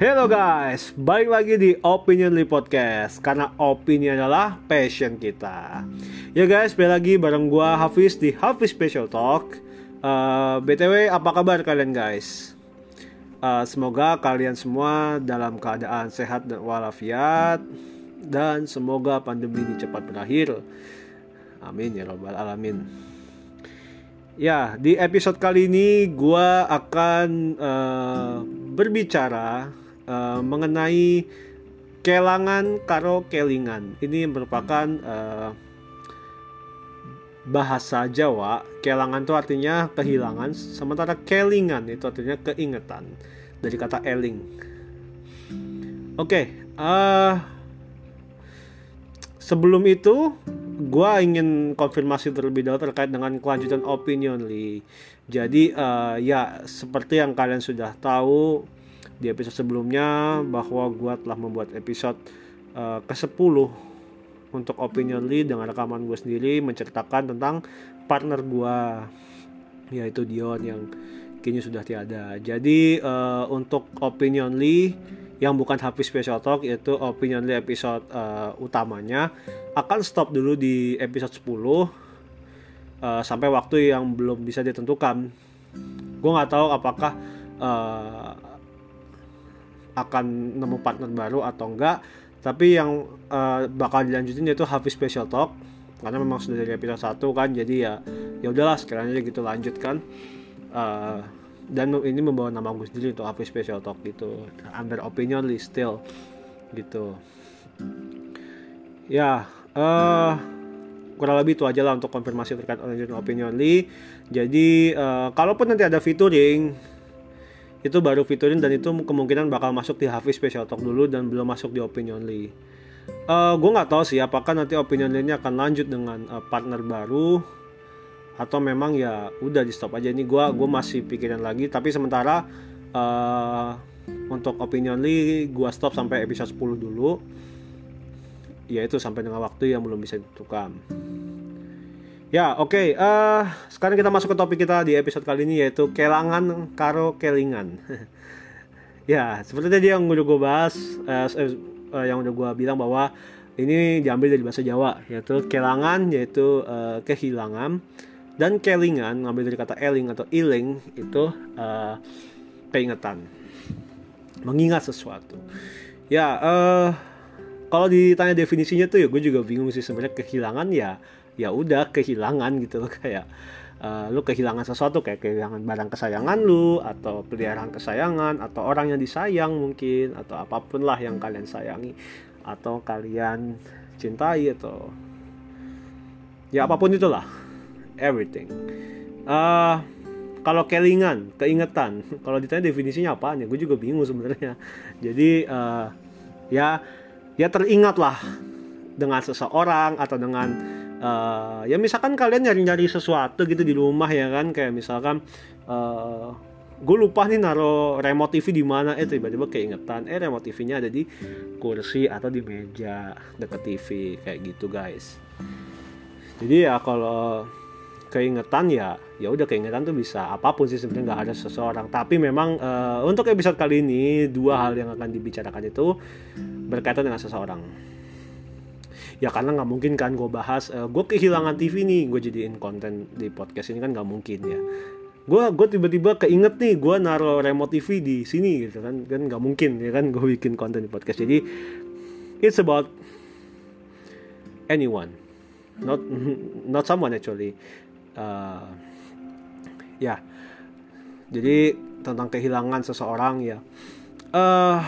Hello guys, balik lagi di Opinionly Podcast Karena opini adalah passion kita. Ya guys, balik lagi bareng gua Hafiz di Hafiz Special Talk. Uh, BTW, apa kabar kalian guys? Uh, semoga kalian semua dalam keadaan sehat dan walafiat Dan semoga pandemi ini cepat berakhir. Amin ya robbal alamin. Ya, di episode kali ini gua akan uh, berbicara uh, mengenai kelangan karo kelingan. Ini merupakan uh, bahasa Jawa. Kelangan itu artinya kehilangan, sementara kelingan itu artinya keingetan dari kata eling. Oke, okay, uh, sebelum itu gue ingin konfirmasi terlebih dahulu terkait dengan kelanjutan opinion li. Jadi uh, ya seperti yang kalian sudah tahu di episode sebelumnya bahwa gue telah membuat episode uh, ke-10 untuk opinion lead dengan rekaman gue sendiri menceritakan tentang partner gue yaitu Dion yang kini sudah tiada. Jadi uh, untuk opinion lead yang bukan Happy Special Talk yaitu opinion lead episode uh, utamanya akan stop dulu di episode 10 uh, sampai waktu yang belum bisa ditentukan. Gue nggak tahu apakah uh, akan nemu partner baru atau enggak. Tapi yang uh, bakal dilanjutin yaitu Hafiz Special Talk. Karena memang sudah dari episode 1 kan jadi ya ya udahlah sekarang aja gitu lanjutkan uh, dan ini membawa nama gue sendiri untuk Hafiz Special Talk gitu. Under opinion list still gitu. Ya uh, kurang lebih itu aja lah untuk konfirmasi terkait opinion li jadi uh, kalaupun nanti ada featuring itu baru featuring dan itu kemungkinan bakal masuk di Hafiz Special Talk dulu dan belum masuk di Opinionly. Uh, gue nggak tahu sih apakah nanti Opinionly ini akan lanjut dengan uh, partner baru atau memang ya udah di stop aja ini gue gue masih pikirin lagi tapi sementara uh, untuk Opinionly gue stop sampai episode 10 dulu yaitu sampai dengan waktu yang belum bisa ditentukan. Ya, oke. Okay. Uh, eh, sekarang kita masuk ke topik kita di episode kali ini yaitu kelangan karo kelingan. ya, seperti tadi yang udah gue bahas, uh, uh, yang udah gue bilang bahwa ini diambil dari bahasa Jawa, yaitu kelangan yaitu uh, kehilangan dan kelingan ngambil dari kata eling atau iling itu uh, keingetan, mengingat sesuatu. Ya, uh, kalau ditanya definisinya tuh ya gue juga bingung sih sebenarnya kehilangan ya ya udah kehilangan gitu loh kayak uh, lu kehilangan sesuatu kayak kehilangan barang kesayangan lu atau peliharaan kesayangan atau orang yang disayang mungkin atau apa pun lah yang kalian sayangi atau kalian cintai atau ya apa pun itulah everything. Uh, kalau kelingan keingetan kalau ditanya definisinya apa ya gue juga bingung sebenarnya. Jadi uh, ya ya teringat lah dengan seseorang atau dengan uh, ya misalkan kalian nyari-nyari sesuatu gitu di rumah ya kan kayak misalkan uh, gue lupa nih naro remote TV di mana. Eh tiba-tiba keingetan eh remote TV-nya ada di kursi atau di meja deket TV kayak gitu guys. Jadi ya kalau keingetan ya ya udah keingetan tuh bisa apa pun sih sebenarnya nggak ada seseorang. Tapi memang uh, untuk episode kali ini dua hal yang akan dibicarakan itu berkaitan dengan seseorang ya karena nggak mungkin kan gue bahas uh, eh, gue kehilangan TV nih gue jadiin konten di podcast ini kan nggak mungkin ya. Gue gue tiba-tiba keinget nih gue naro remote TV di sini gitu kan kan nggak mungkin ya kan gue bikin konten di podcast. Jadi it's about anyone not not someone actually. Uh, ya jadi tentang kehilangan seseorang ya. Uh,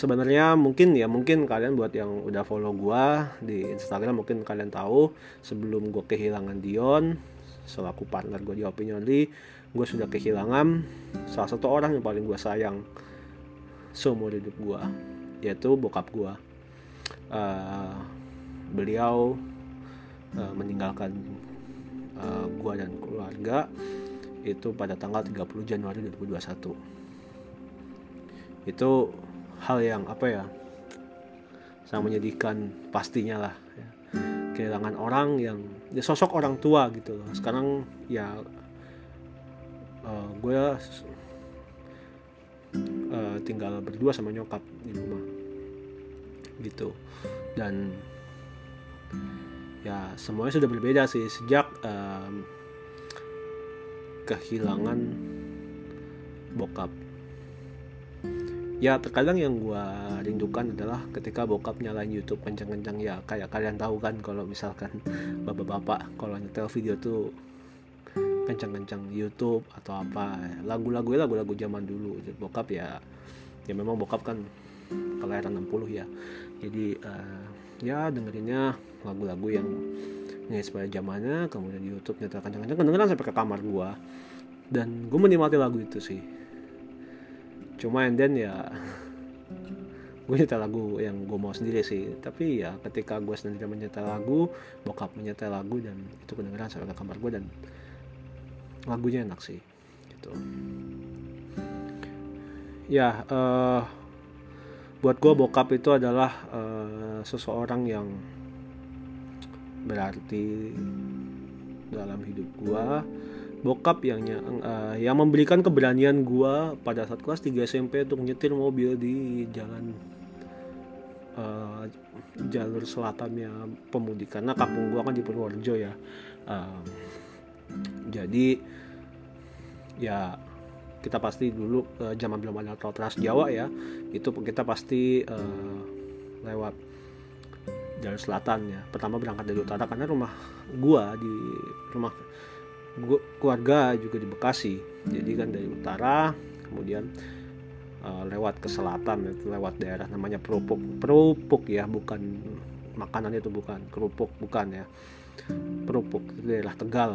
sebenarnya mungkin ya mungkin kalian buat yang udah follow gue di Instagram mungkin kalian tahu sebelum gue kehilangan Dion selaku partner gue di Opinionly gue sudah kehilangan salah satu orang yang paling gue sayang seumur hidup gue yaitu bokap gue uh, beliau uh, meninggalkan uh, gue dan keluarga itu pada tanggal 30 Januari 2021 itu hal yang apa ya sangat menyedihkan pastinya lah ya. kehilangan orang yang ya sosok orang tua gitu loh. Sekarang ya uh, gue uh, tinggal berdua sama nyokap di rumah. Gitu. Dan ya semuanya sudah berbeda sih. Sejak um, kehilangan bokap ya terkadang yang gue rindukan adalah ketika bokap nyalain YouTube kencang-kencang ya kayak kalian tahu kan kalau misalkan bapak-bapak kalau nyetel video tuh kencang-kencang YouTube atau apa. Lagu-lagu lagu-lagu zaman dulu. Bokap ya ya memang bokap kan kelahiran 60 ya. Jadi uh, ya dengerinnya lagu-lagu yang pada zamannya kemudian di YouTube nyetel kencang-kencang kedengeran sampai ke kamar gue dan gue menikmati lagu itu sih cuma and then ya gue nyetel lagu yang gue mau sendiri sih. Tapi ya ketika gue sendiri menyetel lagu bokap menyetel lagu dan itu kedengeran sampai ke kamar gue dan lagunya enak sih gitu. Ya uh, buat gue bokap itu adalah uh, seseorang yang berarti dalam hidup gue bokap yang uh, yang memberikan keberanian gua pada saat kelas 3 SMP untuk nyetir mobil di jalan uh, jalur selatannya pemudi karena kampung gua kan di Purworejo ya. Uh, jadi ya kita pasti dulu uh, zaman belum ada tol trans Jawa ya itu kita pasti uh, lewat jalur selatan ya. Pertama berangkat dari utara karena rumah gua di rumah keluarga juga di Bekasi. Jadi kan dari utara kemudian uh, lewat ke selatan lewat daerah namanya Perupuk Perupuk ya bukan makanan itu bukan kerupuk bukan ya. Perupuk itu daerah Tegal.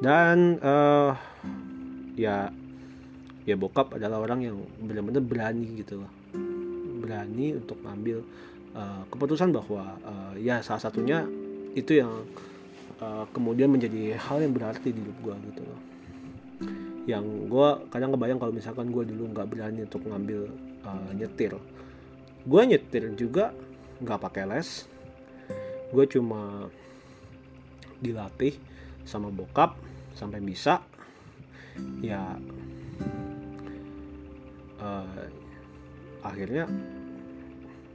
Dan uh, ya ya bokap adalah orang yang benar-benar berani gitu loh. Berani untuk ngambil uh, keputusan bahwa uh, ya salah satunya itu yang uh, kemudian menjadi hal yang berarti di hidup gue gitu loh. Yang gue kadang kebayang kalau misalkan gue dulu nggak berani untuk ngambil uh, nyetir. Gue nyetir juga nggak pakai les. Gue cuma dilatih sama bokap sampai bisa. Ya uh, akhirnya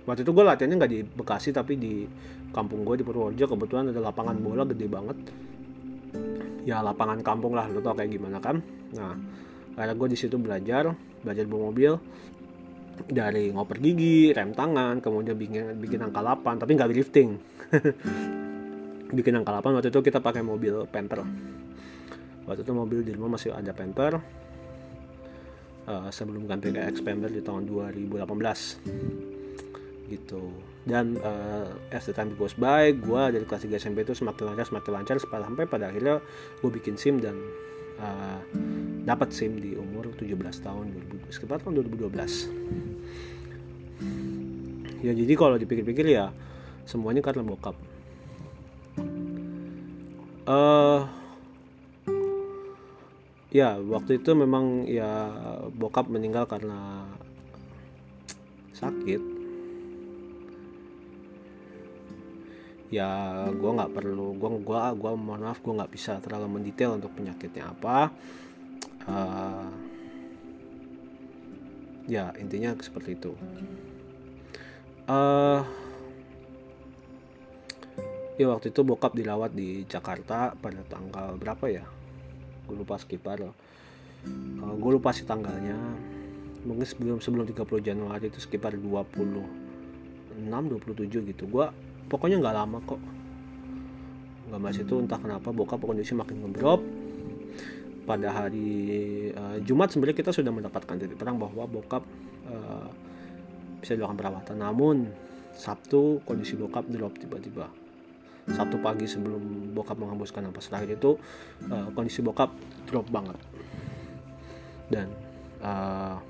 waktu itu gue latihannya nggak di Bekasi tapi di kampung gue di Purworejo kebetulan ada lapangan bola gede banget. Ya lapangan kampung lah lo tau kayak gimana kan? Nah karena gue di situ belajar belajar bawa mobil. Dari ngoper gigi rem tangan kemudian bikin bikin angka 8 tapi nggak drifting bikin angka 8 waktu itu kita pakai mobil Panther. Waktu itu mobil di rumah masih ada Panther. Uh, sebelum ganti ke Expander di tahun 2018 gitu dan uh, as the time goes by gue dari kelas 3 SMP itu semakin lancar semakin lancar sampai pada akhirnya gue bikin sim dan uh, dapat sim di umur 17 tahun 2000, sekitar tahun 2012 ya jadi kalau dipikir-pikir ya semuanya karena bokap. Uh, ya waktu itu memang ya bokap meninggal karena sakit ya gue nggak perlu gue gua gua mohon maaf gue nggak bisa terlalu mendetail untuk penyakitnya apa. Uh, ya intinya seperti itu. Uh, ya waktu itu bokap dirawat di Jakarta pada tanggal berapa ya? Gue lupa sekitar. Uh, gue lupa sih tanggalnya. Mungkin sebelum sebelum 30 Januari itu sekitar 26 27 gitu. Gue pokoknya nggak lama kok. Nggak mas itu entah kenapa bokap kondisi makin ngedrop pada hari uh, Jumat sebenarnya kita sudah mendapatkan titik terang bahwa bokap uh, bisa dilakukan perawatan. Namun Sabtu kondisi bokap drop tiba-tiba. Sabtu pagi sebelum bokap menghembuskan nafas terakhir itu uh, kondisi bokap drop banget. Dan uh,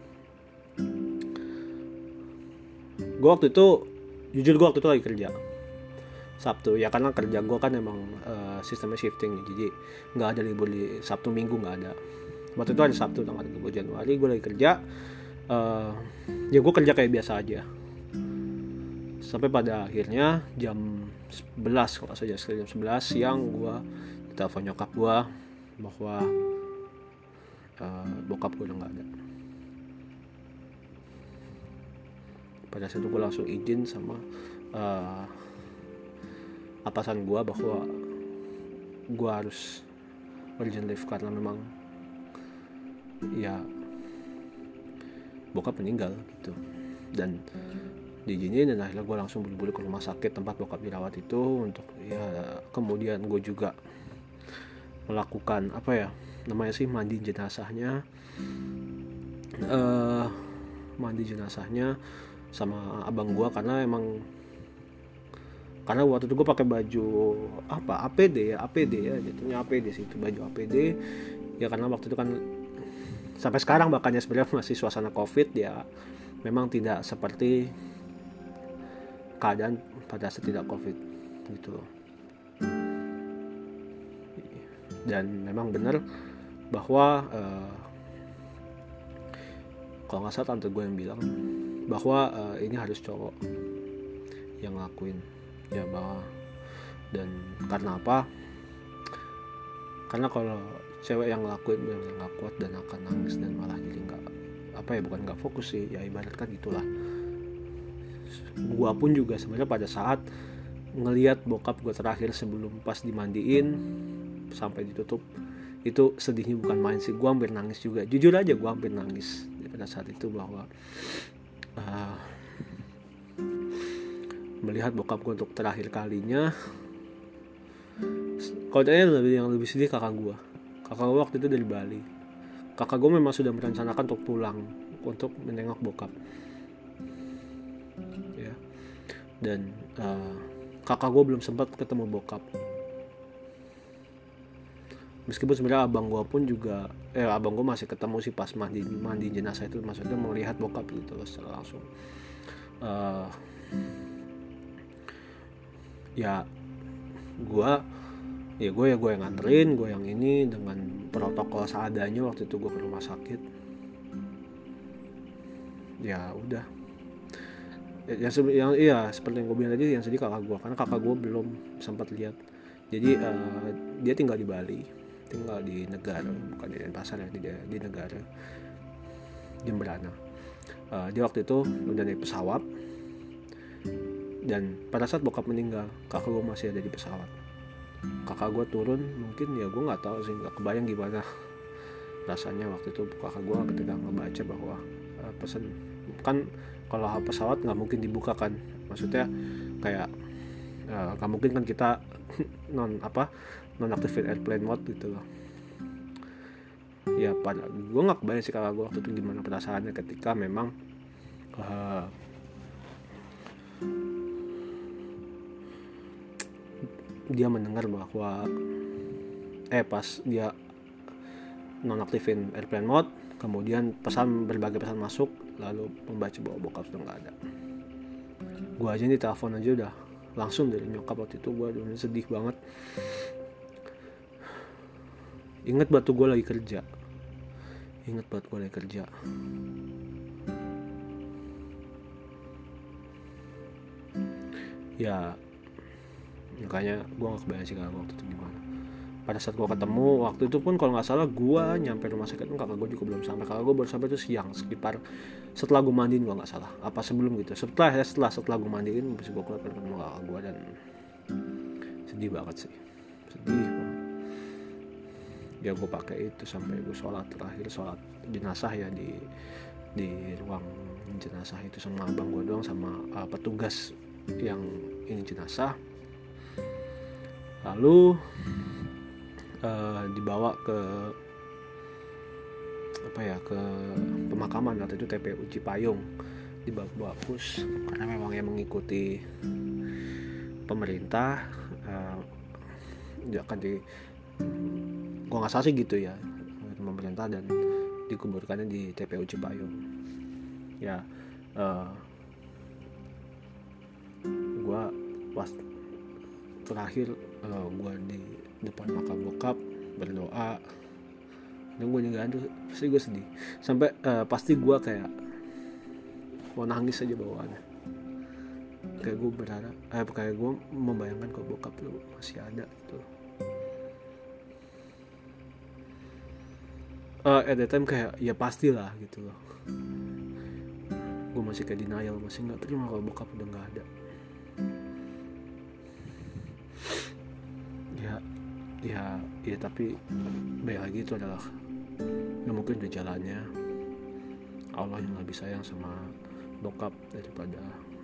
gue waktu itu jujur gue waktu itu lagi kerja Sabtu. Ya karena kerja gue kan emang uh, sistemnya shifting. Jadi nggak ada libur di Sabtu Minggu nggak ada. Waktu itu ada Sabtu tanggal 30 Januari gue lagi kerja uh, ya gue kerja kayak biasa aja. Sampai pada akhirnya jam 11 kalau saja jam 11 siang gue telepon nyokap gue bahwa uh, bokap gue udah nggak ada. Pada saat itu gue langsung izin sama uh, atasan gue bahwa gue harus urgent leave karena memang ya bokap meninggal gitu. Dan diizinin dan akhirnya gue langsung buru-buru ke rumah sakit tempat bokap dirawat itu untuk ya kemudian gue juga melakukan apa ya namanya sih mandi jenazahnya uh, mandi jenazahnya sama abang gue karena emang karena waktu itu gue pakai baju apa APD ya APD ya jatuhnya APD sih itu baju APD ya karena waktu itu kan sampai sekarang bahkannya sebenarnya masih suasana covid ya memang tidak seperti keadaan pada saat tidak covid gitu. Dan memang benar bahwa uh, kalau nggak salah tante gue yang bilang bahwa uh, ini harus cowok yang ngelakuin ya bahwa dan karena apa? Karena kalau cewek yang ngelakuin benar nggak kuat dan akan nangis dan malah jadi nggak apa ya bukan nggak fokus sih ya ibaratkan itulah gua pun juga sebenarnya pada saat ngelihat bokap gue terakhir sebelum pas dimandiin sampai ditutup itu sedihnya bukan main sih gue hampir nangis juga. Jujur aja gue hampir nangis pada saat itu bahwa uh, melihat bokap gue untuk terakhir kalinya kalau lebih yang lebih sedih kakak gue kakak gue waktu itu dari Bali. Kakak gue memang sudah merencanakan untuk pulang untuk menengok bokap. Ya. Dan uh, kakak gue belum sempat ketemu bokap. Meskipun sebenarnya abang gue pun juga eh abang gue masih ketemu sih pas mandi mandi jenazah itu maksudnya melihat bokap gitu secara langsung. Uh, ya gue ya gue ya gue yang nganterin gue yang ini dengan protokol seadanya waktu itu gue ke rumah sakit. Ya udah. Yang, yang iya seperti yang gue bilang tadi yang sedih kakak gue karena kakak gue belum sempat lihat. Jadi uh, dia tinggal di Bali tinggal di negara bukan di Denpasar ya di, di negara Jemberana. Uh, dia waktu itu udah naik pesawat dan pada saat bokap meninggal kakak gue masih ada di pesawat. Kakak gue turun mungkin ya gue nggak tahu sih nggak kebayang gimana rasanya waktu itu kakak gue ketika ngebaca bahwa uh, pesan kan kalau pesawat nggak mungkin dibuka kan. Maksudnya kayak eh, nggak uh, mungkin kan kita non apa non activate airplane mode gitu loh. Ya pada gue nggak kebayang sih kalau gue waktu itu gimana perasaannya ketika memang uh, dia mendengar bahwa eh pas dia nonaktifin airplane mode kemudian pesan berbagai pesan masuk lalu membaca bahwa bokap sudah nggak ada. Gue aja nih telepon aja udah langsung dari nyokap waktu itu gue udah sedih banget. Inget batu gue lagi kerja. Inget batu gue lagi kerja. Ya makanya gue gak kebayang sih kalau waktu itu gimana. Pada saat gue ketemu waktu itu pun kalau nggak salah gue nyampe rumah sakit kan kakak gue juga belum sampai. Kakak gue baru sampai itu siang sekitar setelah gue mandiin gue nggak salah. Apa sebelum gitu. Setelah ya setelah setelah gue mandiin bisa gue keluar ketemu kakak gue dan sedih banget sih. Sedih banget ya gue pakai itu sampai gue sholat terakhir sholat jenazah ya di di ruang jenazah itu sama abang gue doang sama uh, petugas yang ini jenazah lalu uh, dibawa ke apa ya ke pemakaman. Atau itu TPU Cipayung di Bapus karena memang yang mengikuti pemerintah uh, akan di gua nggak sih gitu ya pemerintah dan dikuburkannya di TPU Cipayung ya uh, gua pas terakhir uh, gua di depan makam bokap berdoa. Dan gue juga aduh pasti gue sedih. Sampai uh, pasti gue kayak mau nangis aja bawaannya. Kayak gue berharap eh kayak gue membayangkan kalau bokap lu masih ada gitu. Uh, at that time kayak ya pastilah gitu loh. Gue masih kayak denial masih nggak terima kalau bokap udah nggak ada ya ya ya tapi baik lagi itu adalah ya mungkin udah jalannya Allah yang lebih sayang sama bokap daripada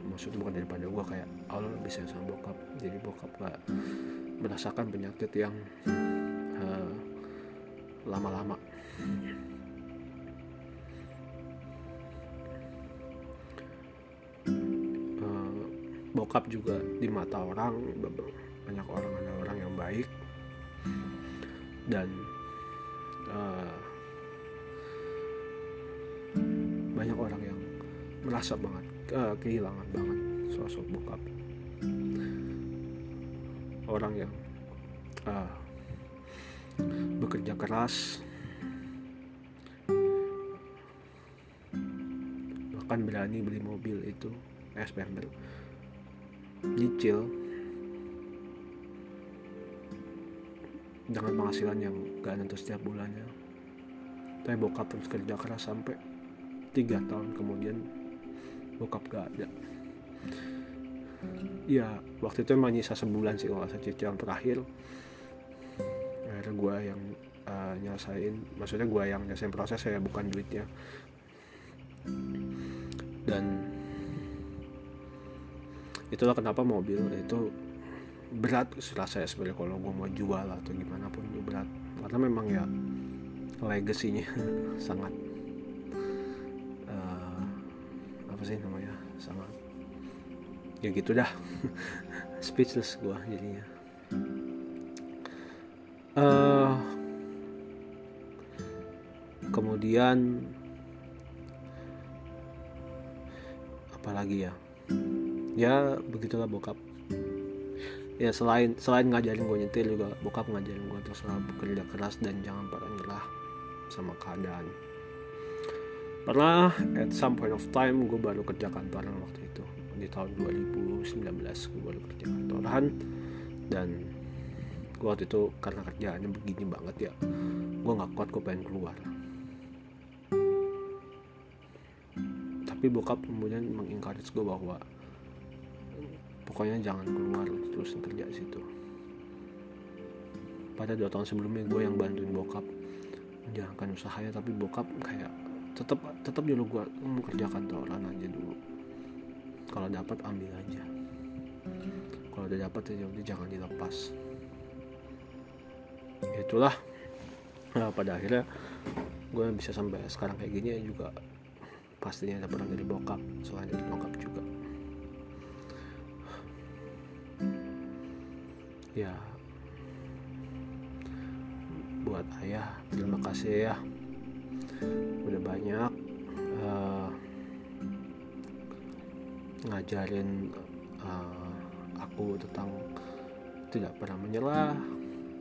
maksudnya bukan daripada gue kayak Allah lebih sayang sama bokap. Jadi bokap gak merasakan penyakit yang uh, lama-lama. Uh, bokap juga di mata orang banyak orang ada orang yang baik. Dan uh, banyak orang yang merasa banget uh, kehilangan banget sosok bokap. Orang yang uh, bekerja keras. Bahkan berani beli mobil itu Expander nyicil dengan penghasilan yang gak nentu setiap bulannya. Tapi bokap terus kerja keras sampai tiga tahun kemudian bokap gak ada. Ya waktu itu emang nyisa sebulan sih kalau saya cicil terakhir. Akhirnya gue yang uh, nyelesain. Maksudnya gue yang nyelesain proses saya bukan duitnya. Dan itulah kenapa mobil itu berat saya sebenarnya kalau gue mau jual atau gimana pun itu berat. Karena memang ya legasinya sangat uh, apa sih namanya sangat ya gitu dah. Speechless gue jadinya. Uh, kemudian apalagi ya? Ya begitulah bokap ya selain selain ngajarin gue nyetir juga bokap ngajarin gue terus bekerja keras dan jangan pernah nyerah sama keadaan. Pernah at some point of time gue baru kerja kantoran waktu itu. Di tahun 2019 gue baru kerja kantoran. Dan gue waktu itu karena kerjaannya begini banget ya gue nggak kuat gue pengen keluar. Tapi bokap kemudian mengencourage gue bahwa pokoknya jangan keluar terus kerja di situ. Pada dua tahun sebelumnya gue yang bantuin bokap. Menjalankan usahanya tapi bokap kayak tetap tetap dulu gue mau kerja kantoran aja dulu. Kalau dapat ambil aja. Kalau udah dapat ya udah jangan dilepas. Itulah. Nah, pada akhirnya gue bisa sampai sekarang kayak gini ya juga pastinya ada peran dari bokap selain dari bokap juga ya. Buat ayah terima kasih ya. Udah banyak uh, ngajarin uh, aku tentang tidak pernah menyerah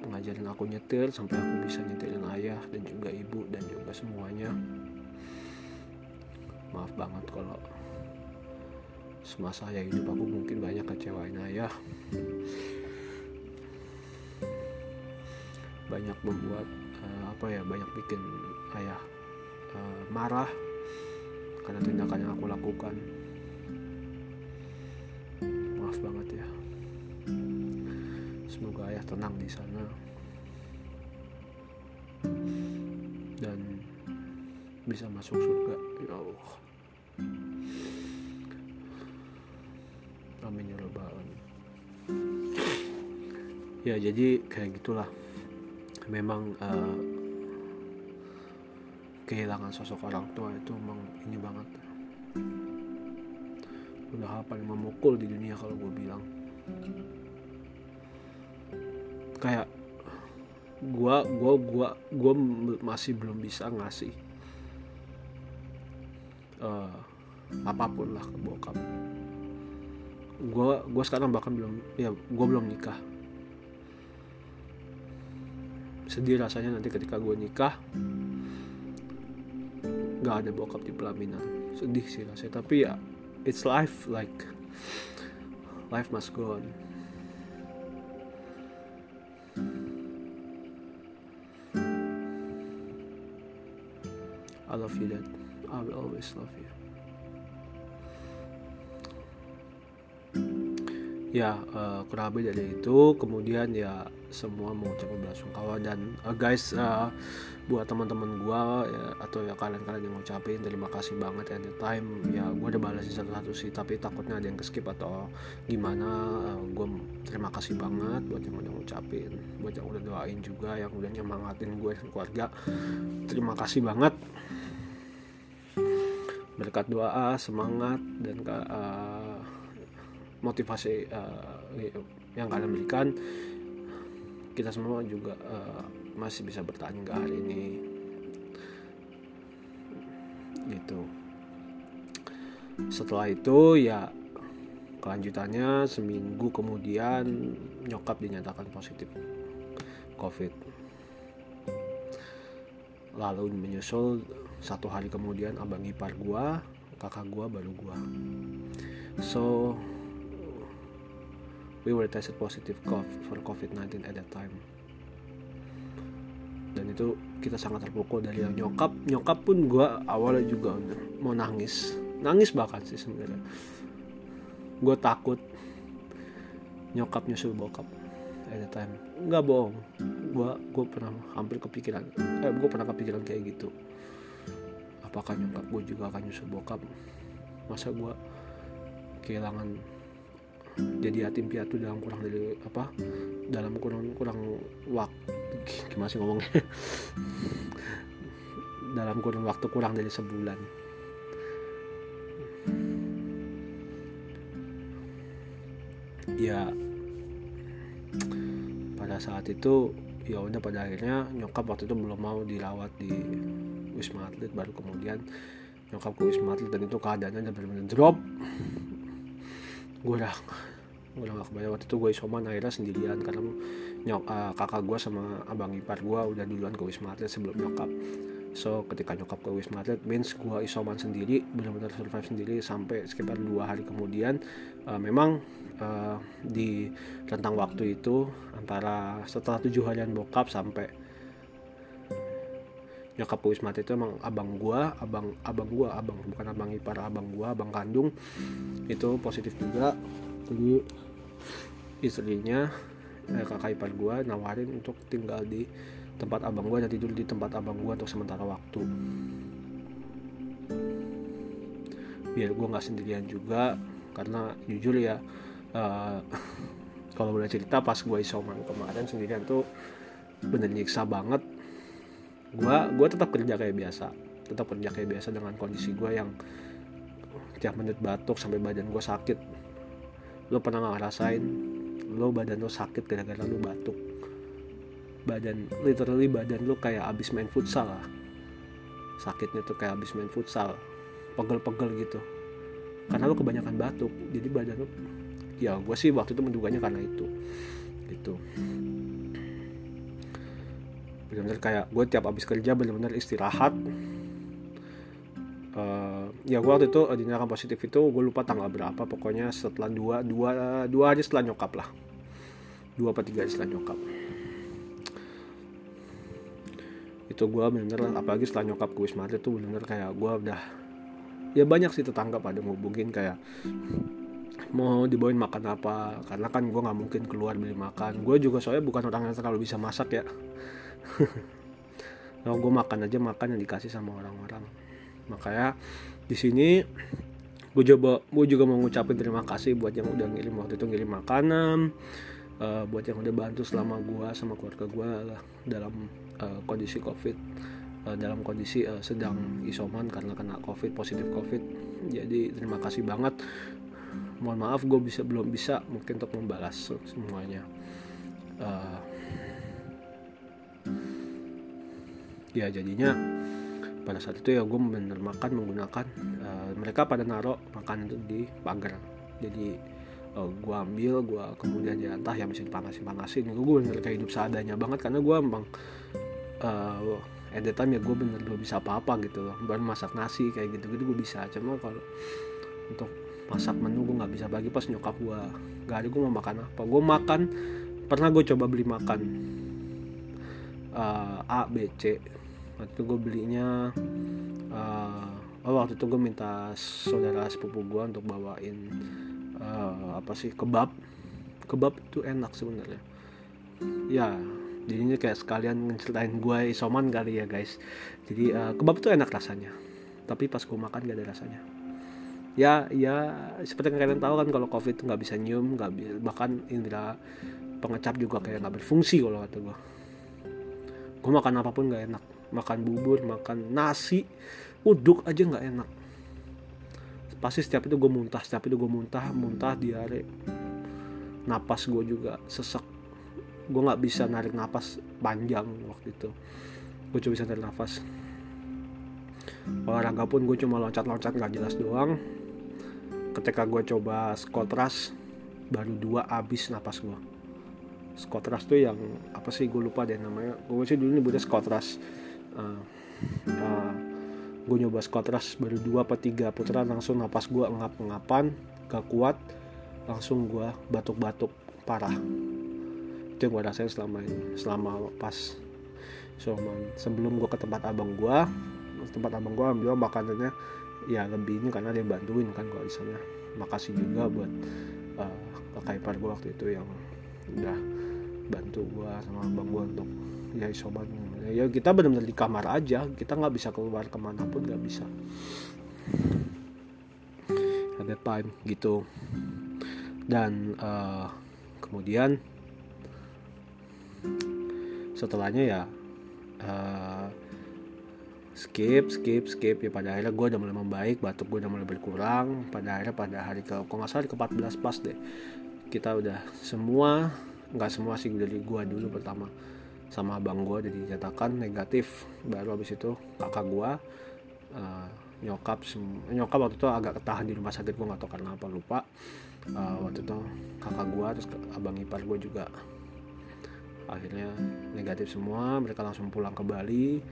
ngajarin aku nyetir sampai aku bisa nyetirin ayah dan juga ibu dan juga semuanya. Maaf banget kalau semasa saya hidup aku mungkin banyak kecewain ayah banyak membuat uh, apa ya banyak bikin ayah uh, marah karena tindakan yang aku lakukan. Maaf banget ya. Semoga ayah tenang di sana. Dan bisa masuk surga ya Allah. Amin ya ya jadi kayak gitulah memang uh, kehilangan sosok orang tua itu emang ini banget. Udah hal paling memukul di dunia kalau gue bilang. Kayak gua gua gua gua masih belum bisa ngasih uh, apa pun lah ke bokap. Gue gue sekarang bahkan belum ya gue belum nikah sedih rasanya nanti ketika gue nikah. Nggak ada bokap di pelaminan. Sedih sih rasanya tapi ya it's life like life must go on. I love you dad. I will always love you ya uh, kurang lebih dari itu. Kemudian ya semua mengucapkan belasungkawa dan uh, guys uh, buat teman-teman gua ya, atau ya kalian-kalian yang ngucapin terima kasih banget at the time ya gua udah balasin satu-satu sih tapi takutnya ada yang keskip atau gimana. Uh, gua terima kasih banget buat yang udah ngucapin buat yang udah doain juga yang udah nyemangatin gue dan keluarga. Terima kasih banget. Berkat doa semangat dan uh, motivasi uh, yang kalian berikan kita semua juga uh, masih bisa bertahan hingga hari ini. Gitu. Setelah itu ya kelanjutannya seminggu kemudian nyokap dinyatakan positif covid. Lalu menyusul satu hari kemudian abang ipar gua kakak gua baru gua. So we were tested positive for COVID-19 at that time. Dan itu kita sangat terpukul dari yang nyokap. Nyokap pun gue awalnya juga mau nangis. Nangis bahkan sih sebenarnya. Gue takut nyokap nyusul bokap at that time. Nggak bohong. Gue gue pernah hampir kepikiran eh gue pernah kepikiran kayak gitu. Apakah nyokap gue juga akan nyusul bokap? Masa gue kehilangan jadi yatim piatu dalam kurang dari apa dalam kurang kurang waktu gimana sih ngomongnya? Dalam kurang waktu kurang dari sebulan. Ya pada saat itu ya udah pada akhirnya nyokap waktu itu belum mau dirawat di wisma atlet. Baru kemudian nyokap ke wisma atlet dan itu keadaannya udah benar-benar drop. Gue udah udah gak kebayang waktu itu gue isoman akhirnya sendirian karena nyok uh, kakak gue sama abang ipar gue udah duluan ke wisma atlet sebelum nyokap. So ketika nyokap ke wisma atlet means gue isoman sendiri benar-benar survive sendiri sampai sekitar dua hari kemudian uh, memang uh, di rentang waktu itu antara setelah tujuh harian bokap sampai nyokap ke wisma atlet itu emang abang gue abang abang gue abang bukan abang ipar abang gue abang kandung itu positif juga jadi istrinya eh, kakak ipar gue nawarin untuk tinggal di tempat abang gue dan tidur di tempat abang gue untuk sementara waktu. Biar gue nggak sendirian juga karena jujur ya uh, kalau boleh cerita pas gue isoman kemarin sendirian tuh bener nyiksa banget. Gue gue tetap kerja kayak biasa tetap kerja kayak biasa dengan kondisi gue yang tiap menit batuk sampai badan gue sakit lo pernah nggak ngerasain lo badan lo sakit gara-gara lo batuk? Badan literally badan lo kayak abis main futsal lah. Sakitnya tuh kayak abis main futsal. Pegel-pegel gitu. Karena lo kebanyakan batuk jadi badan lo ya gue sih waktu itu menduganya karena itu. Gitu. Benar-benar kayak gue tiap abis kerja benar-benar istirahat ya gue waktu itu dinyatakan positif itu gue lupa tanggal berapa. Pokoknya setelah dua dua dua hari setelah nyokap lah. Dua atau tiga hari setelah nyokap. Itu gue bener apalagi setelah nyokap ke wisma itu bener kayak gue udah ya banyak sih tetangga pada ngubungin kayak mau dibawain makan apa. Karena kan gue nggak mungkin keluar beli makan. Gue juga soalnya bukan orang yang terlalu bisa masak ya. Nah, gue makan aja makan yang dikasih sama orang-orang. Makanya di sini gue coba gue juga mau ngucapin terima kasih buat yang udah ngirim waktu itu ngirim makanan uh, buat yang udah bantu selama gue sama keluarga gue dalam uh, kondisi covid uh, dalam kondisi uh, sedang isoman karena kena covid positif covid. Jadi terima kasih banget. Mohon maaf gue bisa belum bisa mungkin untuk membalas semuanya. Uh, ya jadinya pada saat itu ya gue bener makan menggunakan uh, mereka pada naruh makan itu di pagar. Jadi uh, eh, gue ambil gue kemudian ya entah ya bisa dipanasin panasin gue bener kayak hidup seadanya banget karena gue emang uh, at time ya gue bener belum bisa apa-apa gitu loh. Baru masak nasi kayak gitu gitu gue bisa. Cuma kalau untuk masak menu gue nggak bisa bagi pas nyokap gue gak ada gue mau makan apa. Gue makan pernah gue coba beli makan uh, A B C waktu itu gue belinya uh, oh waktu itu gue minta saudara sepupu gue untuk bawain uh, apa sih kebab. Kebab itu enak sebenarnya. Ya jadinya kayak sekalian ngeceritain gue isoman kali ya guys. Jadi uh, kebab itu enak rasanya. Tapi pas gue makan gak ada rasanya. Ya ya seperti yang kalian tahu kan kalau covid nggak bisa nyium nggak bahkan indera pengecap juga kayak nggak berfungsi kalau kata gue gue makan apa pun nggak enak makan bubur makan nasi uduk aja nggak enak. Pasti setiap itu gue muntah setiap itu gue muntah muntah diare. Napas gue juga sesek. Gue nggak bisa narik napas panjang waktu itu. Gue cuma bisa narik nafas olahraga pun gue cuma loncat-loncat nggak jelas doang. Ketika gue coba squat rush baru dua abis napas gue squat rush tuh yang apa sih gue lupa deh namanya. Gue sih dulu nyebutnya squat rush uh, uh, gue nyoba squat rush baru dua apa tiga putaran langsung napas gue ngap-ngapan gak kuat langsung gue batuk-batuk parah. Itu yang gue rasain selama ini selama pas selama sebelum gue ke tempat abang gue tempat abang gue ambil makanannya ya lebih ini karena dia bantuin kan kalau di sana makasih juga buat uh, kakak gue waktu itu yang udah bantu gue sama abang gue untuk ya isoman ya kita benar-benar di kamar aja. Kita nggak bisa keluar ke mana pun nggak bisa. That time gitu. Dan uh, kemudian setelahnya ya uh, skip skip skip. Ya pada akhirnya gue udah mulai membaik batuk gue udah mulai berkurang. Pada akhirnya pada hari ke kok salah ke 14 pas deh. Kita udah semua nggak semua sih dari gue dulu pertama sama abang gue jadi dinyatakan negatif. Baru habis itu kakak gue uh, nyokap nyokap waktu itu agak ketahan di rumah sakit gue nggak tahu karena apa lupa. Uh, waktu itu kakak gue terus abang ipar gue juga akhirnya negatif semua. Mereka langsung pulang ke Bali.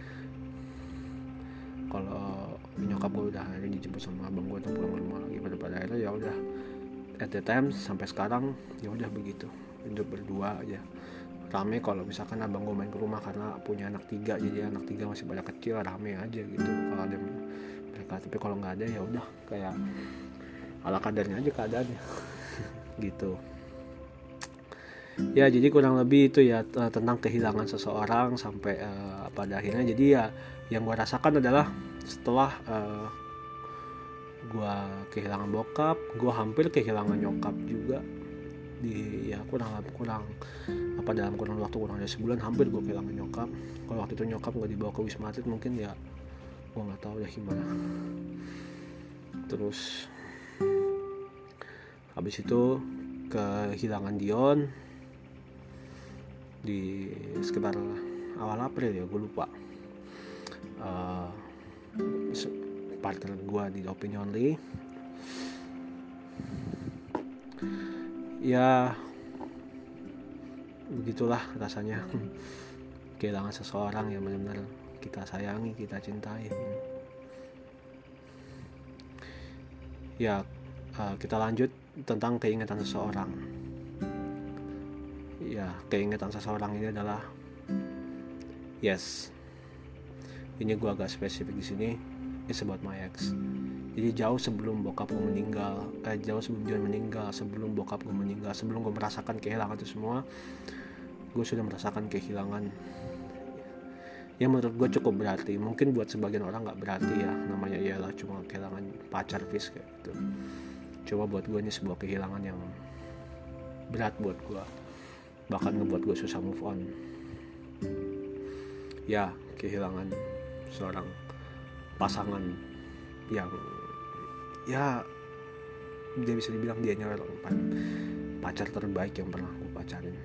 Kalau nyokap gue udah akhirnya dijemput sama abang gue pulang ke rumah lagi. Pada pada akhirnya ya udah at the time sampai sekarang ya udah begitu. Hidup berdua aja rame kalau misalkan abang gue main ke rumah karena punya anak tiga jadi anak tiga masih banyak kecil rame aja gitu kalau ada mereka. Tapi kalau nggak ada ya udah kayak ala kadarnya aja keadaannya. Gitu. Ya jadi kurang lebih itu ya tentang kehilangan seseorang sampai uh, pada akhirnya. Jadi ya yang gue rasakan adalah setelah uh, gue kehilangan bokap gue hampir kehilangan nyokap juga di ya kurang kurang apa dalam kurang waktu kurang dari sebulan hampir gue kehilangan nyokap. Kalau waktu itu nyokap nggak dibawa ke wisma atlet mungkin ya gue nggak tahu ya gimana. Terus habis itu kehilangan Dion di sekitar awal April ya gue lupa. Uh, partner gue di Opinion Lee ya begitulah rasanya. Kehilangan seseorang yang benar-benar kita sayangi kita cintai. Ya uh, kita lanjut tentang keingatan seseorang. Ya keingatan seseorang ini adalah yes. Ini gue agak spesifik di sini it's about my ex. Jadi jauh sebelum bokap gue meninggal eh, jauh sebelum dia meninggal sebelum bokap gue meninggal sebelum gue merasakan kehilangan itu semua gue sudah merasakan kehilangan. Yang menurut gue cukup berarti. Mungkin buat sebagian orang nggak berarti ya. Namanya ialah cuma kehilangan pacar fish kayak gitu. Coba buat gue ini sebuah kehilangan yang berat buat gue bahkan ngebuat gue susah move on. Ya kehilangan seorang pasangan yang ya dia bisa dibilang dia nyala pacar terbaik yang pernah aku pacarin.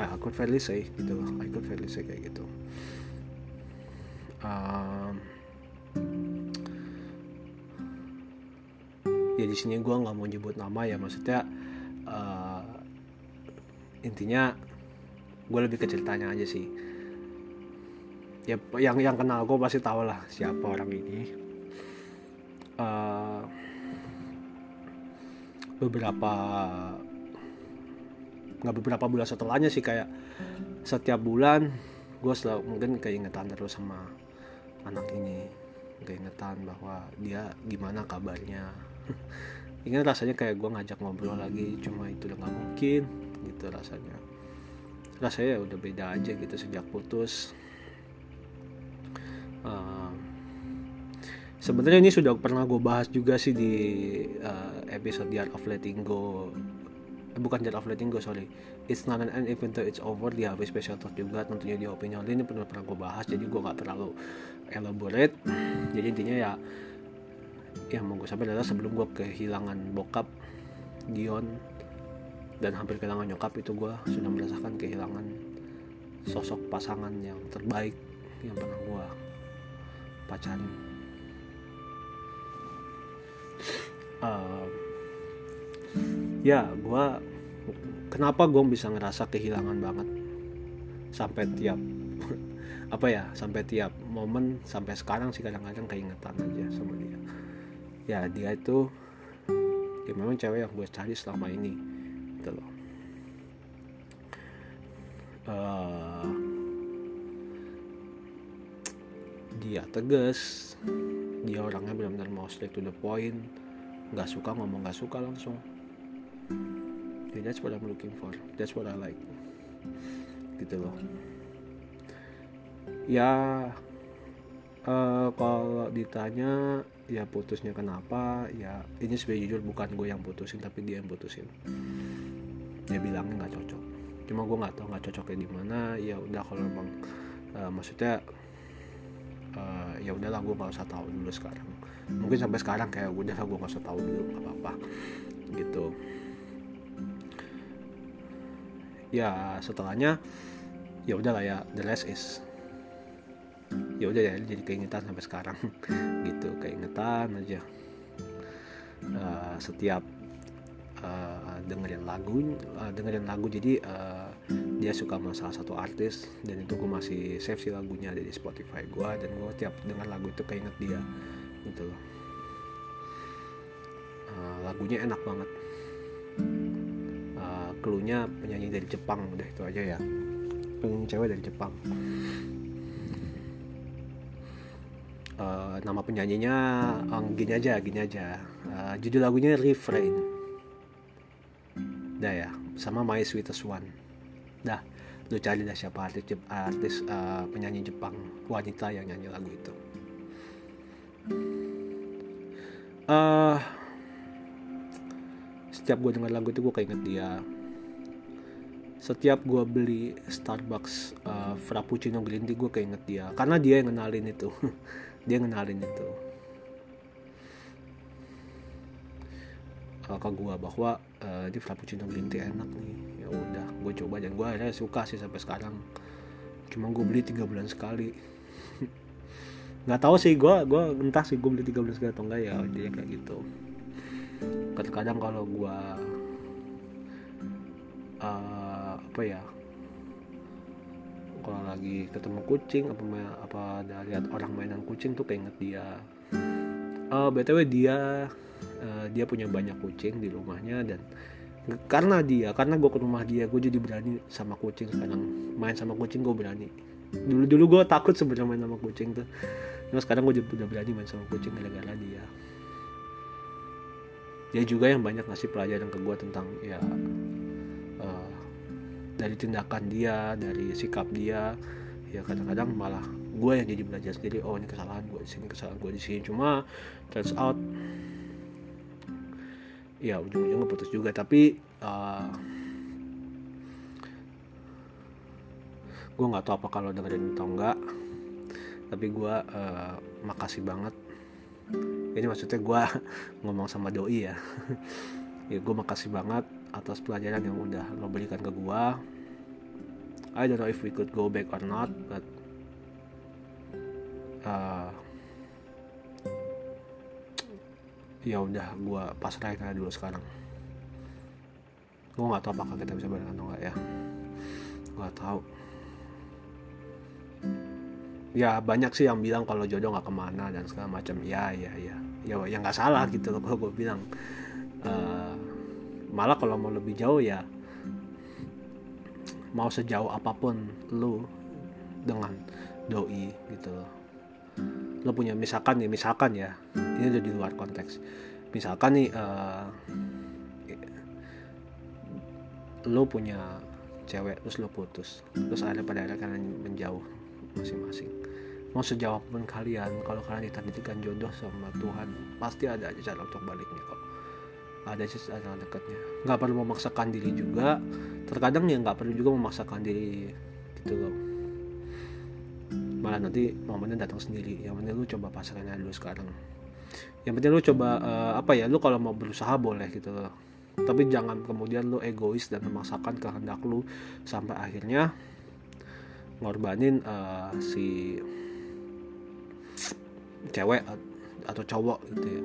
Ah, aku fairly say gitu I could fairly say kayak gitu. Um, ya di sini gue nggak mau nyebut nama ya maksudnya uh, intinya gue lebih ke ceritanya aja sih ya yang yang kenal gue pasti tahu lah siapa orang ini. Uh, beberapa nggak beberapa bulan setelahnya sih kayak setiap bulan gue selalu mungkin keingetan terus sama anak ini. Keingetan bahwa dia gimana kabarnya. Ingin rasanya kayak gue ngajak ngobrol lagi cuma itu udah nggak mungkin gitu rasanya. Rasanya udah beda aja gitu sejak putus sebenarnya ini sudah pernah gue bahas juga sih di uh, episode The Art of Letting Go. Eh, bukan Art of Letting Go sorry. It's not an end even though it's over di habis special talk juga tentunya di opinion. Ini pernah pernah gue bahas jadi gue gak terlalu elaborate. Jadi intinya ya yang mau gue sampai adalah sebelum gue kehilangan bokap Dion dan hampir kehilangan nyokap itu gue sudah merasakan kehilangan sosok pasangan yang terbaik yang pernah gue pacarin uh, ya gue kenapa gue bisa ngerasa kehilangan banget? Sampai tiap apa ya sampai tiap momen sampai sekarang sih kadang-kadang keingetan aja sama dia. Ya dia itu ya memang cewek yang gue cari selama ini gitu loh. Uh, dia tegas dia orangnya benar-benar mau straight to the point nggak suka ngomong nggak suka langsung. Yeah, that's what I'm looking for. That's what I like. Gitu loh. Ya uh, kalau ditanya ya putusnya kenapa? Ya ini sebenarnya jujur bukan gue yang putusin tapi dia yang putusin. Dia bilangnya nggak cocok. Cuma gue nggak tahu nggak cocoknya di mana ya udah kalau emang uh, maksudnya uh, ya udahlah gue nggak usah tahu dulu sekarang. Mungkin sampai sekarang kayak udah gue nggak usah tahu dulu nggak apa-apa. Gitu. Ya setelahnya ya udahlah ya the rest is ya udah ya jadi keingetan sampai sekarang. Gitu keingetan aja. Uh, setiap uh, dengerin lagu uh, dengerin lagu jadi uh, dia suka sama salah satu artis dan itu gue masih save sih lagunya ada di Spotify gue dan gue tiap denger lagu itu keinget dia gitu loh. Uh, lagunya enak banget. Klunya penyanyi dari Jepang udah itu aja ya. Penyanyi cewek dari Jepang. Uh, nama penyanyinya um, gini aja gini aja. Uh, judul lagunya Refrain. Dah ya sama My Sweetest One dah lu cari dah siapa artis artis uh, penyanyi Jepang wanita yang nyanyi lagu itu. Uh, setiap gue dengar lagu itu gue keinget dia. Setiap gue beli Starbucks uh, Frappuccino Green Tea gue keinget dia. Karena dia yang ngenalin itu. Dia ngenalin itu ke gue bahwa uh, di Frappuccino Green Tea enak nih. Ya udah gue coba dan gue akhirnya suka sih sampai sekarang. Cuma gue beli tiga bulan sekali. Nggak tahu sih gue gue entah sih gue beli tiga bulan sekali atau enggak ya dia kayak gitu. Kadang-kadang kalau gue uh, apa ya kalau lagi ketemu kucing apa apa lihat orang mainan kucing tuh keinget dia. Uh, btw dia uh, dia punya banyak kucing di rumahnya dan karena dia karena gue ke rumah dia gue jadi berani sama kucing sekarang. Main sama kucing gue berani. Dulu dulu gue takut sebenarnya main sama kucing tuh. Nah sekarang gue udah berani main sama kucing gara-gara dia. Dia juga yang banyak ngasih pelajaran ke gue tentang ya dari tindakan dia dari sikap dia. Ya kadang-kadang malah gue yang jadi belajar sendiri oh ini kesalahan gue di sini kesalahan gue di sini. Cuma turns out ya ujung-ujungnya putus juga. Tapi uh, gue nggak tahu apa kalau dengerin atau enggak tapi gue uh, makasih banget. Ini maksudnya gue ngomong sama doi ya. Ya gue makasih banget atas pelajaran yang udah lo berikan ke gua. I don't know if we could go back or not but uh, ya udah gua pasrahin aja dulu sekarang. Gua nggak tahu apakah kita bisa bareng atau enggak ya. Gua tahu. Ya banyak sih yang bilang kalau jodoh nggak ke mana dan segala macam. Ya ya ya. Ya yang nggak salah gitu loh gue bilang. Uh, malah kalau mau lebih jauh ya mau sejauh apa pun lu dengan doi gitu loh lo punya misalkan ya misalkan ya ini udah di luar konteks. Misalkan nih uh, lo punya cewek terus lo putus terus ada pada akhirnya kalian menjauh masing-masing. Mau sejauh apa pun kalian kalau kalian ditakdirkan jodoh sama Tuhan pasti ada aja cara untuk baliknya kok. Ada aja cara dekatnya. Nggak perlu memaksakan diri juga. Terkadang ya nggak perlu juga memaksakan diri gitu loh malah nanti momennya datang sendiri. Yang penting lu coba pasangin aja dulu sekarang. Yang penting lu coba uh, apa ya lu kalau mau berusaha boleh gitu loh. Tapi jangan kemudian lu egois dan memaksakan kehendak lu sampai akhirnya ngorbanin uh, si cewek atau cowok gitu ya.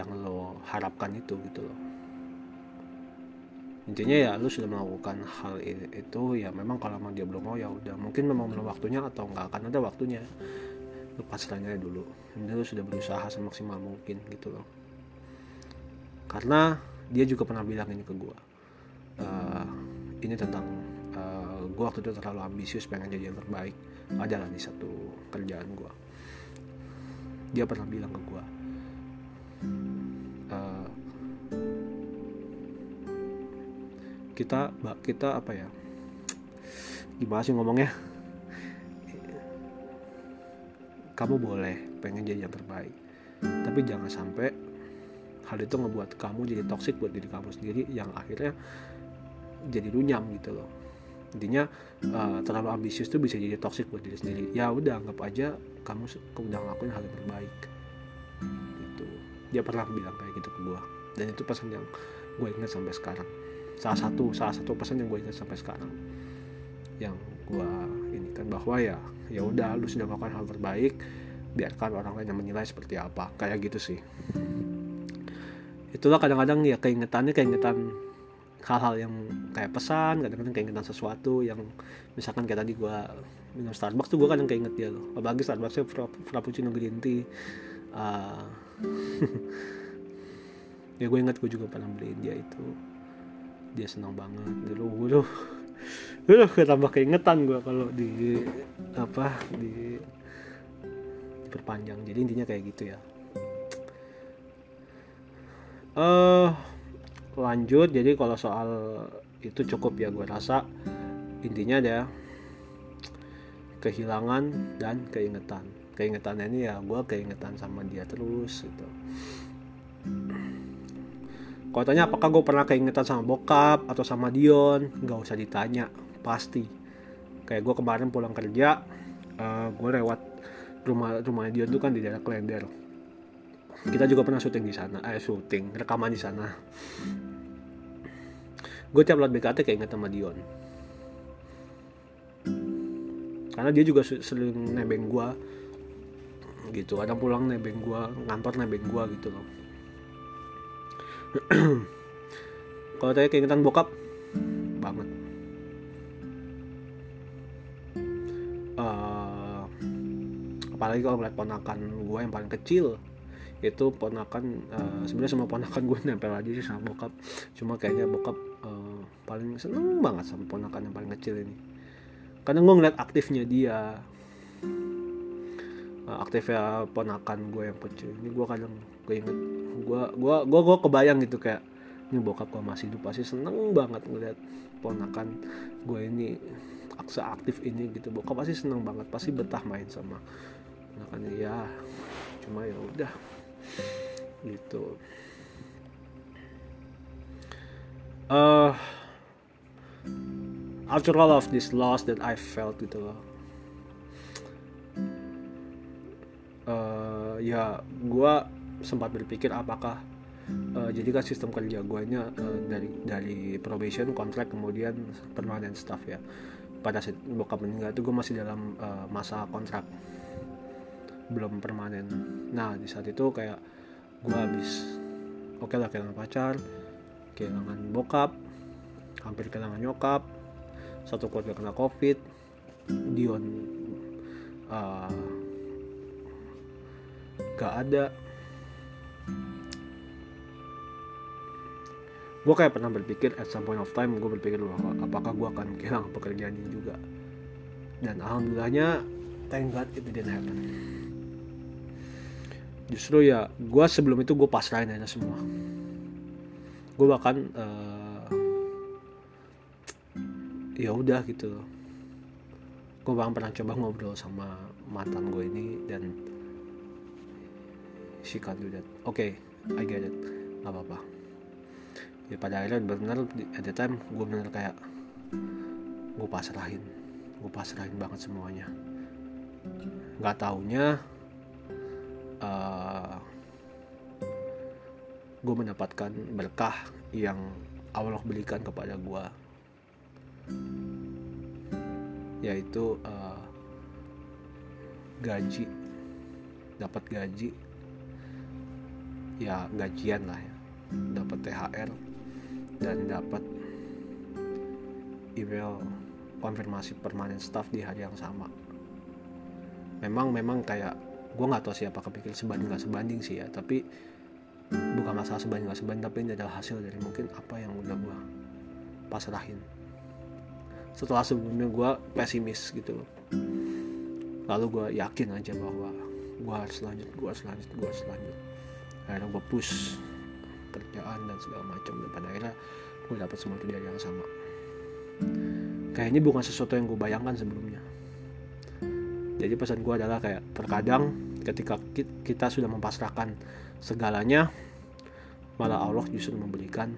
Yang lo harapkan itu gitu loh intinya ya lu sudah melakukan hal itu ya memang kalau memang dia belum mau ya udah. Mungkin memang belum waktunya atau nggak akan ada waktunya. Lu pasrahnya dulu. Ini lu sudah berusaha semaksimal mungkin gitu loh. Karena dia juga pernah bilang ini ke gue uh, ini tentang uh, eh, gue waktu itu terlalu ambisius pengen jadi yang terbaik. Adalah di satu kerjaan gue dia pernah bilang ke gue kita kita apa ya? Gimana sih ngomongnya? Kamu boleh pengen jadi yang terbaik tapi jangan sampai hal itu ngebuat kamu jadi toxic buat diri kamu sendiri yang akhirnya jadi runyam gitu loh. Intinya uh, terlalu ambisius tuh bisa jadi toxic buat diri sendiri. Ya udah anggap aja kamu udah ngelakuin hal yang terbaik. Gitu. Dia pernah bilang kayak gitu ke gue dan itu pesan yang gue ingat sampai sekarang salah satu salah satu pesan yang gue ingat sampai sekarang. Yang gue ini kan bahwa ya ya udah lu sudah melakukan hal terbaik biarkan orang lain yang menilai seperti apa. Kayak gitu sih. Itulah kadang-kadang ya keingetannya keingetan hal-hal yang kayak pesan kadang-kadang keingetan sesuatu yang misalkan kayak tadi gue minum Starbucks tuh gue kadang keinget dia loh. Apalagi Starbucksnya Frappuccino Green Tea. Uh, ya gue inget gue juga pernah beliin dia itu dia senang banget. Dulu dulu dulu tambah keingetan gue kalau di apa di diperpanjang. Jadi intinya kayak gitu ya. Uh, lanjut. Jadi kalau soal itu cukup ya gue rasa. Intinya ada kehilangan dan keingetan. Keingetan ini ya gue keingetan sama dia terus gitu kalau tanya apakah gue pernah keingetan sama bokap atau sama Dion? Nggak usah ditanya pasti. Kayak gue kemarin pulang kerja uh, gue lewat rumah rumah Dion tuh kan di daerah Klender. Kita juga pernah syuting di sana eh syuting rekaman di sana. Gue tiap liat BKT kayak inget sama Dion. Karena dia juga sering nebeng gue gitu. Kadang pulang nebeng gue ngantor nebeng gue gitu loh kalau tanya keingetan bokap banget. Uh, apalagi kalau ngeliat ponakan gue yang paling kecil itu ponakan uh, sebenarnya sama ponakan gue nempel aja sih sama bokap. Cuma kayaknya bokap uh, paling seneng banget sama ponakan yang paling kecil ini. Karena gue ngeliat aktifnya dia. Uh, aktifnya ponakan gue yang kecil ini gue kadang gue gue gue gue gue kebayang gitu kayak ini bokap gue masih hidup pasti seneng banget ngeliat ponakan gue ini aksa aktif ini gitu. Bokap pasti seneng banget pasti betah main sama ponakan ya cuma ya udah gitu. Uh, after all of this loss that I felt gitu loh. Uh, ya gue sempat berpikir apakah uh, jadi kan sistem kerja gue nya uh, dari dari probation kontrak kemudian permanent staff ya. Pada saat bokap meninggal itu gue masih dalam uh, masa kontrak. Belum permanen nah di saat itu kayak gue habis oke okay lah kehilangan pacar kehilangan bokap hampir kehilangan nyokap satu keluarga kena covid Dion uh, gak ada gue kayak pernah berpikir at some point of time gue berpikir bahwa apakah gue akan kehilangan pekerjaan ini juga? Dan alhamdulillahnya thank God it didn't happen. Justru ya gue sebelum itu gue pasrahin aja semua. Gue bahkan uh, ya udah gitu. Gue bahkan pernah coba ngobrol sama mantan gue ini dan she can't do that. Oke okay, I get it. Nggak apa-apa. Ya pada akhirnya benar at the time gue bener kayak gue pasrahin. Gue pasrahin banget semuanya. Nggak taunya uh, eh, gue mendapatkan berkah yang Allah berikan kepada gue yaitu uh, gaji. Dapat gaji ya gajian lah ya. Dapat THR dan dapat email konfirmasi permanen staff di hari yang sama. Memang memang kayak gue nggak tahu siapa kepikir sebanding nggak sebanding sih ya tapi bukan masalah sebanding nggak sebanding tapi ini adalah hasil dari mungkin apa yang udah gue pasrahin. Setelah sebelumnya gue pesimis gitu loh. Lalu gue yakin aja bahwa gue harus lanjut gue harus lanjut gue harus lanjut akhirnya gue push kerjaan dan segala macam dan pada akhirnya gue dapat semua itu yang sama. Kayaknya bukan sesuatu yang gue bayangkan sebelumnya. Jadi pesan gue adalah kayak terkadang ketika kita sudah mempasrahkan segalanya malah Allah justru memberikan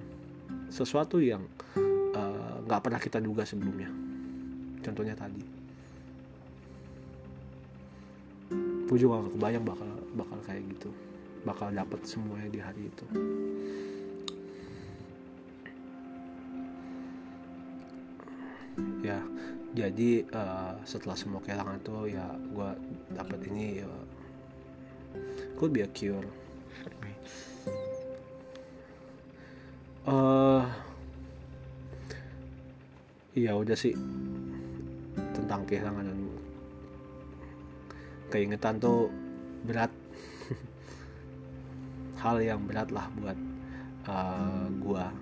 sesuatu yang eh, nggak uh, pernah kita duga sebelumnya. Contohnya tadi. Gue juga gak kebayang bakal bakal kayak gitu bakal dapet semuanya di hari itu. Ya jadi uh, setelah semua kehilangan tuh ya gue dapat ini ya. Could be a cure. Uh, ya udah sih. Tentang kehilangan dan keingetan tuh berat hal yang berat lah buat uh, gua.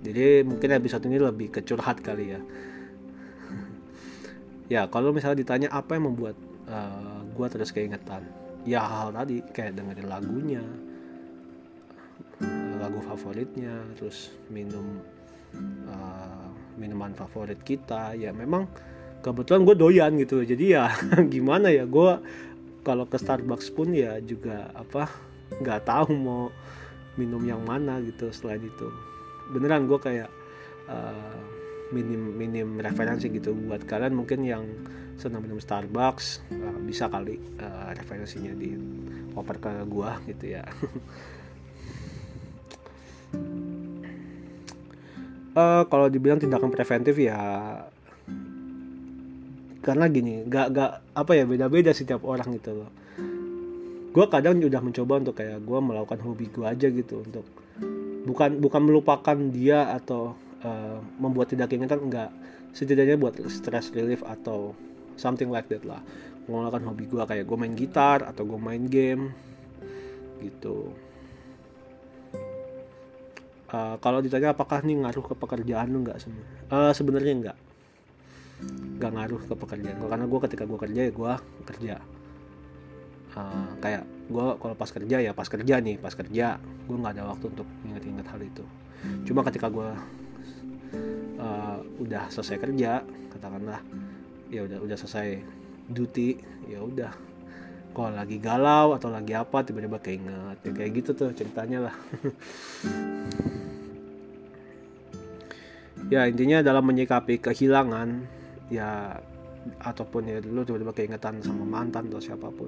Jadi mungkin episode ini lebih kecurhat kali ya. Ya kalau misalnya ditanya apa yang membuat uh, gue terus keingetan? Ya hal, hal tadi kayak dengerin lagunya lagu favoritnya terus minum uh, minuman favorit kita. Ya memang kebetulan gue doyan gitu. Jadi ya gimana ya gue kalau ke Starbucks pun ya juga apa nggak tahu mau minum yang mana gitu selain itu. Beneran gue kayak uh, minim minim referensi gitu buat kalian mungkin yang senang minum Starbucks uh, bisa kali uh, referensinya di oper ke gua gitu ya. Uh, kalau dibilang tindakan preventif ya karena gini gak gak apa ya beda beda setiap orang gitu loh gue kadang udah mencoba untuk kayak gue melakukan hobi gue aja gitu untuk bukan bukan melupakan dia atau uh, membuat tidak keingetan enggak. Setidaknya buat stress relief atau something like that lah. Menggunakan hobi gue kayak gue main gitar atau gue main game gitu. Uh, kalau ditanya apakah ini ngaruh ke pekerjaan lu nggak uh, sebenarnya enggak. Nggak ngaruh ke pekerjaan gue karena gue ketika gue kerja ya gue kerja uh, kayak gue kalau pas kerja ya pas kerja nih pas kerja gue nggak ada waktu untuk inget-inget hal itu. Cuma ketika gue uh, udah selesai kerja katakanlah ya udah udah selesai duty ya udah. Kalau lagi galau atau lagi apa tiba-tiba keinget. Ya kayak gitu tuh ceritanya lah. Ya intinya dalam menyikapi kehilangan ya ataupun ya dulu tiba-tiba keingetan sama mantan atau siapa pun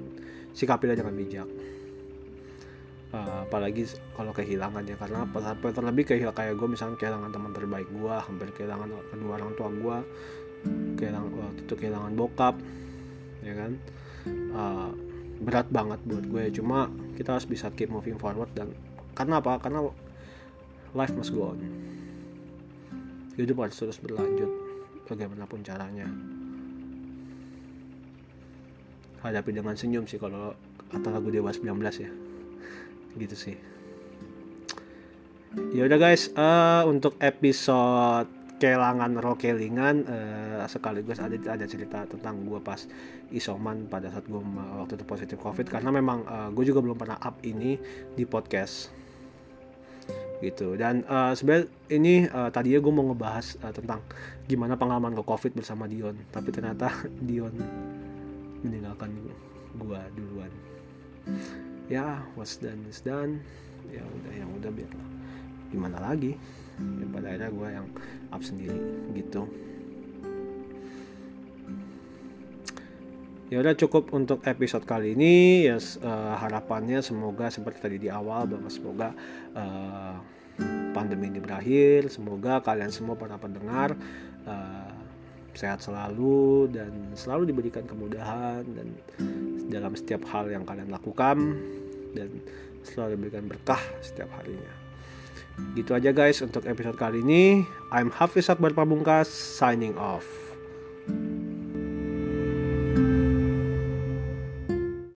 sikapilah dengan bijak. Uh, apalagi kalau kehilangan ya karena terlebih kehilangan kayak gue misalnya kehilangan teman terbaik gue hampir kehilangan kedua orang tua gue kehilangan waktu itu kehilangan bokap ya kan? Uh, berat banget buat gue cuma kita harus bisa keep moving forward dan karena apa? Karena life must go on. Hidup harus terus berlanjut bagaimanapun caranya hadapi dengan senyum sih kalau kata lagu Dewa 19 ya. Gitu sih. Ya udah guys uh, untuk episode rokelangan rokelingan uh, sekaligus ada ada cerita tentang gue pas isoman pada saat gue waktu itu positif covid karena memang uh, gue juga belum pernah up ini di podcast. Gitu. Dan uh, sebenarnya ini uh, tadinya gue mau ngebahas uh, tentang gimana pengalaman ke covid bersama Dion tapi ternyata Dion meninggalkan gue duluan. Ya what's done is done. Ya udah yang udah biarlah. Gimana lagi? Ya, pada akhirnya gue yang up sendiri gitu. Ya udah cukup untuk episode kali ini. Ya uh, harapannya semoga seperti tadi di awal bahwa semoga uh, pandemi ini berakhir. Semoga kalian semua para pendengar uh, sehat selalu dan selalu diberikan kemudahan dan dalam setiap hal yang kalian lakukan dan selalu diberikan berkah setiap harinya. Gitu aja guys untuk episode kali ini. I'm Hafiz Akbar Pamungkas signing off.